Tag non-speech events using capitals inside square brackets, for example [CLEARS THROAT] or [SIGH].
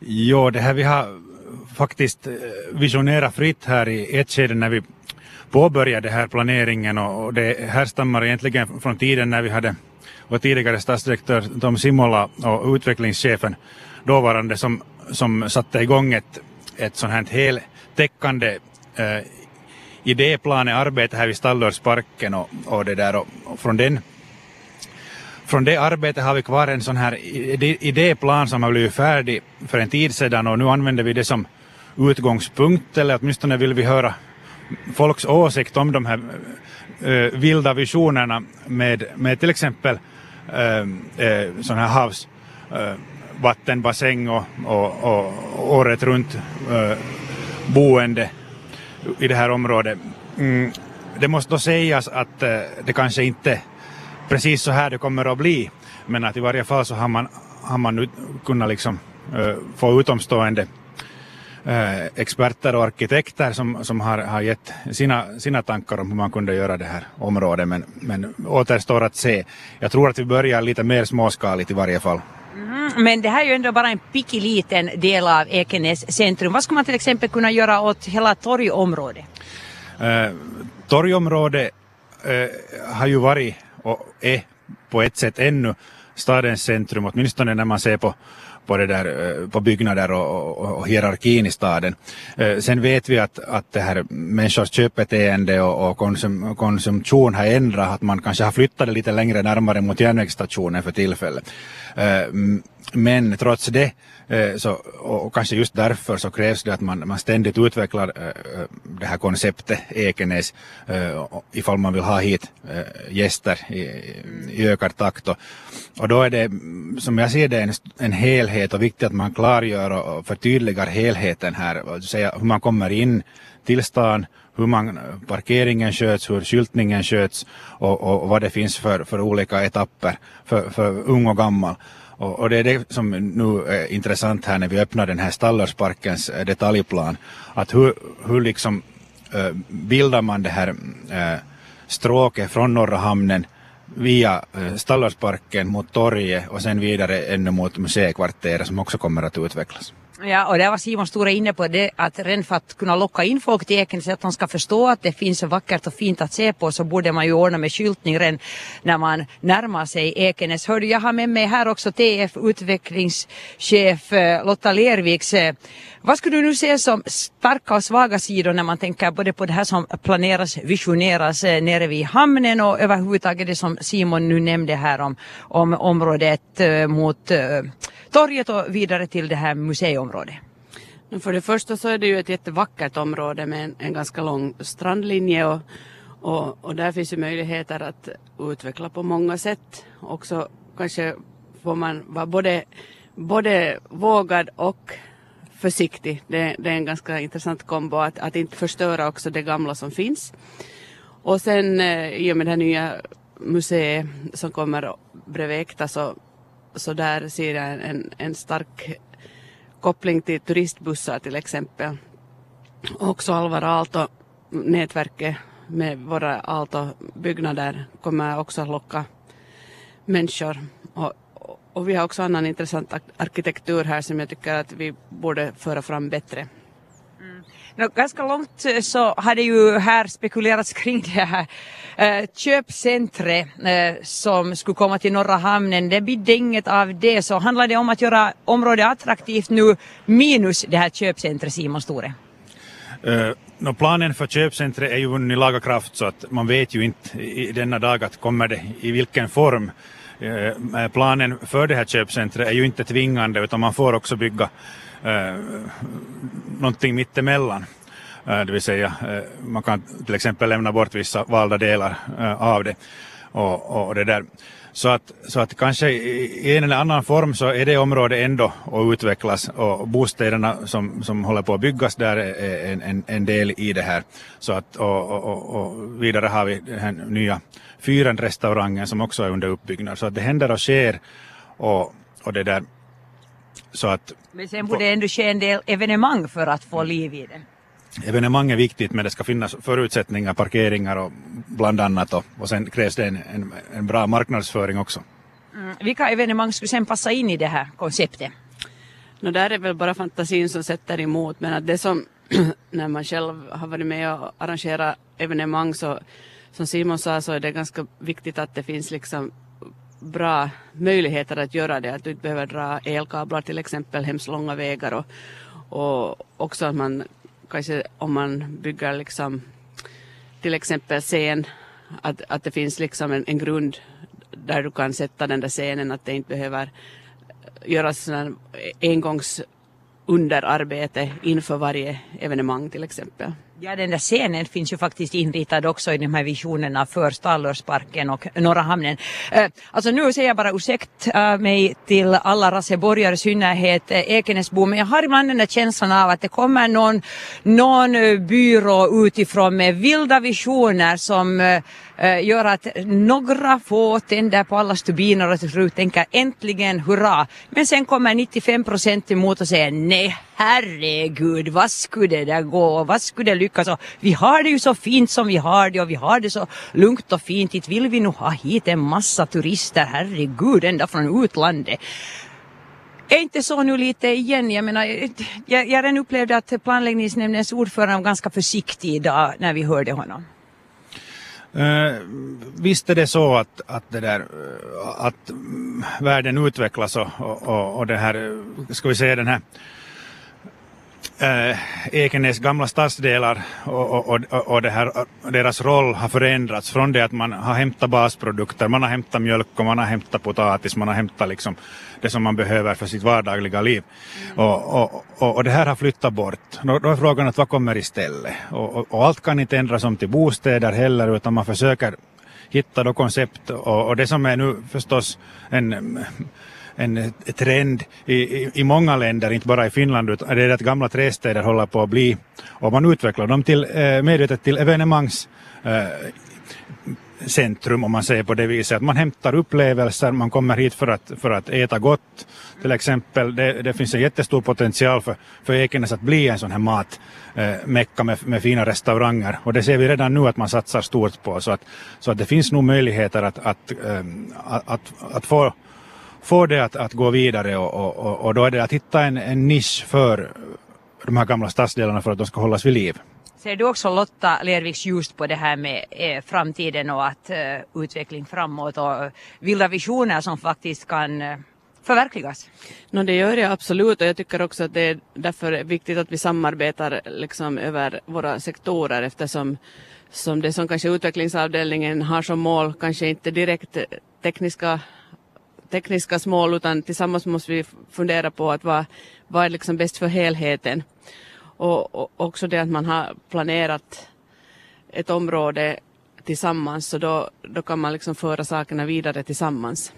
Jo, det här vi har faktiskt eh, visionerat fritt här i ett skede när vi påbörjade den här planeringen och det härstammar egentligen från tiden när vi hade vår tidigare statsdirektör Tom Simola och utvecklingschefen dåvarande som, som satte igång ett, ett sånt här heltäckande eh, idéplanearbete här vid Stallörsparken och, och det där och, och från den från det arbetet har vi kvar en sån här idéplan som har blivit färdig för en tid sedan och nu använder vi det som utgångspunkt eller åtminstone vill vi höra folks åsikt om de här äh, vilda visionerna med, med till exempel äh, äh, sån här havs äh, vattenbassäng och, och, och året runt äh, boende i det här området. Mm, det måste då sägas att äh, det kanske inte precis så här det kommer att bli, men att i varje fall så har man, har man nu kunnat liksom äh, få utomstående Eh, experter och arkitekter som, som har, har gett sina, sina tankar om hur man kunde göra det här området. Men, men återstår att se. Jag tror att vi börjar lite mer småskaligt i varje fall. Mm, men det här är ju ändå bara en liten del av Ekenäs centrum. Vad skulle man till exempel kunna göra åt hela torgområdet? Eh, torgområdet eh, har ju varit är e, på ett sätt ännu stadens centrum, åtminstone när man ser på på, det där, på byggnader och, och, och hierarkin i staden. Eh, sen vet vi att, att det här människors köpbeteende och, och konsum, konsumtion har ändrat, att man kanske har flyttat det lite längre närmare mot järnvägsstationen för tillfället. Eh, men trots det, eh, så, och kanske just därför så krävs det att man, man ständigt utvecklar eh, eh, det här konceptet Ekenäs ifall man vill ha hit gäster i, i ökad takt. Och, då är det, som jag ser det, en, en helhet och viktigt att man klargör och förtydligar helheten här. Säga hur man kommer in till stan, hur man, parkeringen sköts, hur skyltningen sköts och, och, och vad det finns för, för olika etapper för, för ung och gammal. Och, och, det är det som nu är intressant här när vi öppnar den här Stallersparkens eh, detaljplan. Att hur, hur liksom äh, bildar man det här äh, stråket från Norra hamnen via äh, Stallersparken mot torget och sen vidare ännu mot museikvarteret som också kommer att utvecklas. Ja, och där var Simon Stora inne på det att redan för att kunna locka in folk till Ekenäs så att de ska förstå att det finns så vackert och fint att se på så borde man ju ordna med skyltning redan när man närmar sig Ekenäs. Hördu, jag har med mig här också TF utvecklingschef eh, Lotta Lerviks. Eh, vad skulle du nu se som starka och svaga sidor när man tänker både på det här som planeras, visioneras eh, nere vid hamnen och överhuvudtaget det som Simon nu nämnde här om, om området mot torget och vidare till det här område? För det första så är det ju ett jättevackert område med en, en ganska lång strandlinje och, och, och, där finns ju möjligheter att utveckla på många sätt. Också kanske får man vara både, både vågad och försiktig. Det, det är en ganska intressant kombo att, att inte förstöra också det gamla som finns. Och sen eh, i och med det här nya museet som kommer bredvid Ekta så så där ser jag en, en stark koppling till turistbussar till exempel. Också Alvar Aalto-nätverket med våra Aalto-byggnader kommer också att locka människor. Och, och vi har också annan intressant arkitektur här som jag tycker att vi borde föra fram bättre. No, ganska långt eh, så har det ju här spekulerats [LAUGHS] kring det här eh, köpcentret eh, som skulle komma till Norra hamnen. Det bidde inget av det så handlar det om att göra området attraktivt nu minus det här köpcentret Simon Store? Uh, no, planen för köpcentret är ju i laga kraft så att man vet ju inte i denna dag att kommer det i vilken form. Uh, planen för det här köpcentret är ju inte tvingande utan man får också bygga eh, någonting mittemellan. Eh, det vill säga eh, man kan till exempel lämna bort vissa valda delar eh, av det. Och, och det där. Så att, så att kanske i en eller annan form så är det området ändå att utvecklas och bostäderna som, som håller på att byggas där är en, en, en del i det här. Så att, och, och, och vidare har vi den här nya fyren restaurangen som också är under uppbyggnad. Så att det händer och sker och, och det där så att, men sen borde det ändå ske en del evenemang för att få liv i det. Evenemang är viktigt men det ska finnas förutsättningar, parkeringar och bland annat och, och sen krävs det en, en, en bra marknadsföring också. Mm. Vilka evenemang skulle sen passa in i det här konceptet? No, där är väl bara fantasin som sätter emot men att det som [CLEARS THROAT] när man själv har varit med och arrangerat evenemang så som Simon sa så är det ganska viktigt att det finns liksom bra möjligheter att göra det. Att du inte behöver dra elkablar till exempel hemskt långa vägar och, och också att man kanske om man bygger liksom till exempel scen att, att det finns liksom en, en grund där du kan sätta den där scenen att det inte behöver göras engångs underarbete inför varje evenemang till exempel. Ja, den där scenen finns ju faktiskt inritad också i de här visionerna för Stallörsparken och Norra hamnen. Eh, alltså nu säger jag bara ursäkt eh, mig till alla raseborgare, i synnerhet eh, Ekenäsbo, men jag har ibland den där känslan av att det kommer någon, någon byrå utifrån med vilda visioner som gör att några få tänder på alla stubiner och till slut tänker äntligen hurra. Men sen kommer 95 procent emot och säger nej herregud, vad skulle det där gå? Vad skulle det lyckas? Och vi har det ju så fint som vi har det och vi har det så lugnt och fint. Inte vill vi nog ha hit en massa turister, herregud, ända från utlandet. Är inte så nu lite igen? Jag menar, jag, jag redan upplevde att planläggningsnämndens ordförande var ganska försiktig idag när vi hörde honom. Eh, visst är det så att, att, det där, eh, att mm, världen utvecklas och, och, och det här, eh, ska vi säga den här äh, Ekenäs gamla stadsdelar och, och, och, och här, deras roll har förändrats från det att man har hämtat basprodukter, man har hämtat mjölk och man har hämtat potatis, man har hämtat liksom det som man behöver för sitt vardagliga liv. Mm. Och, och, och, det här har flyttat bort. Då, då är frågan att vad kommer istället? Och, och allt kan inte ändras om till bostäder heller utan man försöker hitta då koncept och, och det som är nu förstås en en eh, trend i, i, i, många länder, inte bara i Finland, utan det är att gamla trästäder håller på att bli, och man utvecklar dem till, eh, medvetet till evenemangscentrum, centrum om man säger på det viset. Att man hämtar upplevelser, man kommer hit för att, för att äta gott till exempel. Det, det finns en jättestor potential för, för Ekenäs att bli en sån här matmecka eh, med, med fina restauranger och det ser vi redan nu att man satsar stort på. Så att, så att det finns nog möjligheter att, att, eh, att, att, att få få det att, att gå vidare och, och, och då är det att hitta en, en nisch för de här gamla stadsdelarna för att de ska hållas vid liv. Ser du också Lotta Lerviks just på det här med eh, framtiden och att eh, utveckling framåt och eh, vilda visioner som faktiskt kan eh, förverkligas? No, det gör jag absolut och jag tycker också att det är därför viktigt att vi samarbetar liksom över våra sektorer eftersom som det som kanske utvecklingsavdelningen har som mål kanske inte direkt tekniska tekniska mål utan tillsammans måste vi fundera på att vad, vad är liksom bäst för helheten. Och, och också det att man har planerat ett område tillsammans så då, då kan man liksom föra sakerna vidare tillsammans.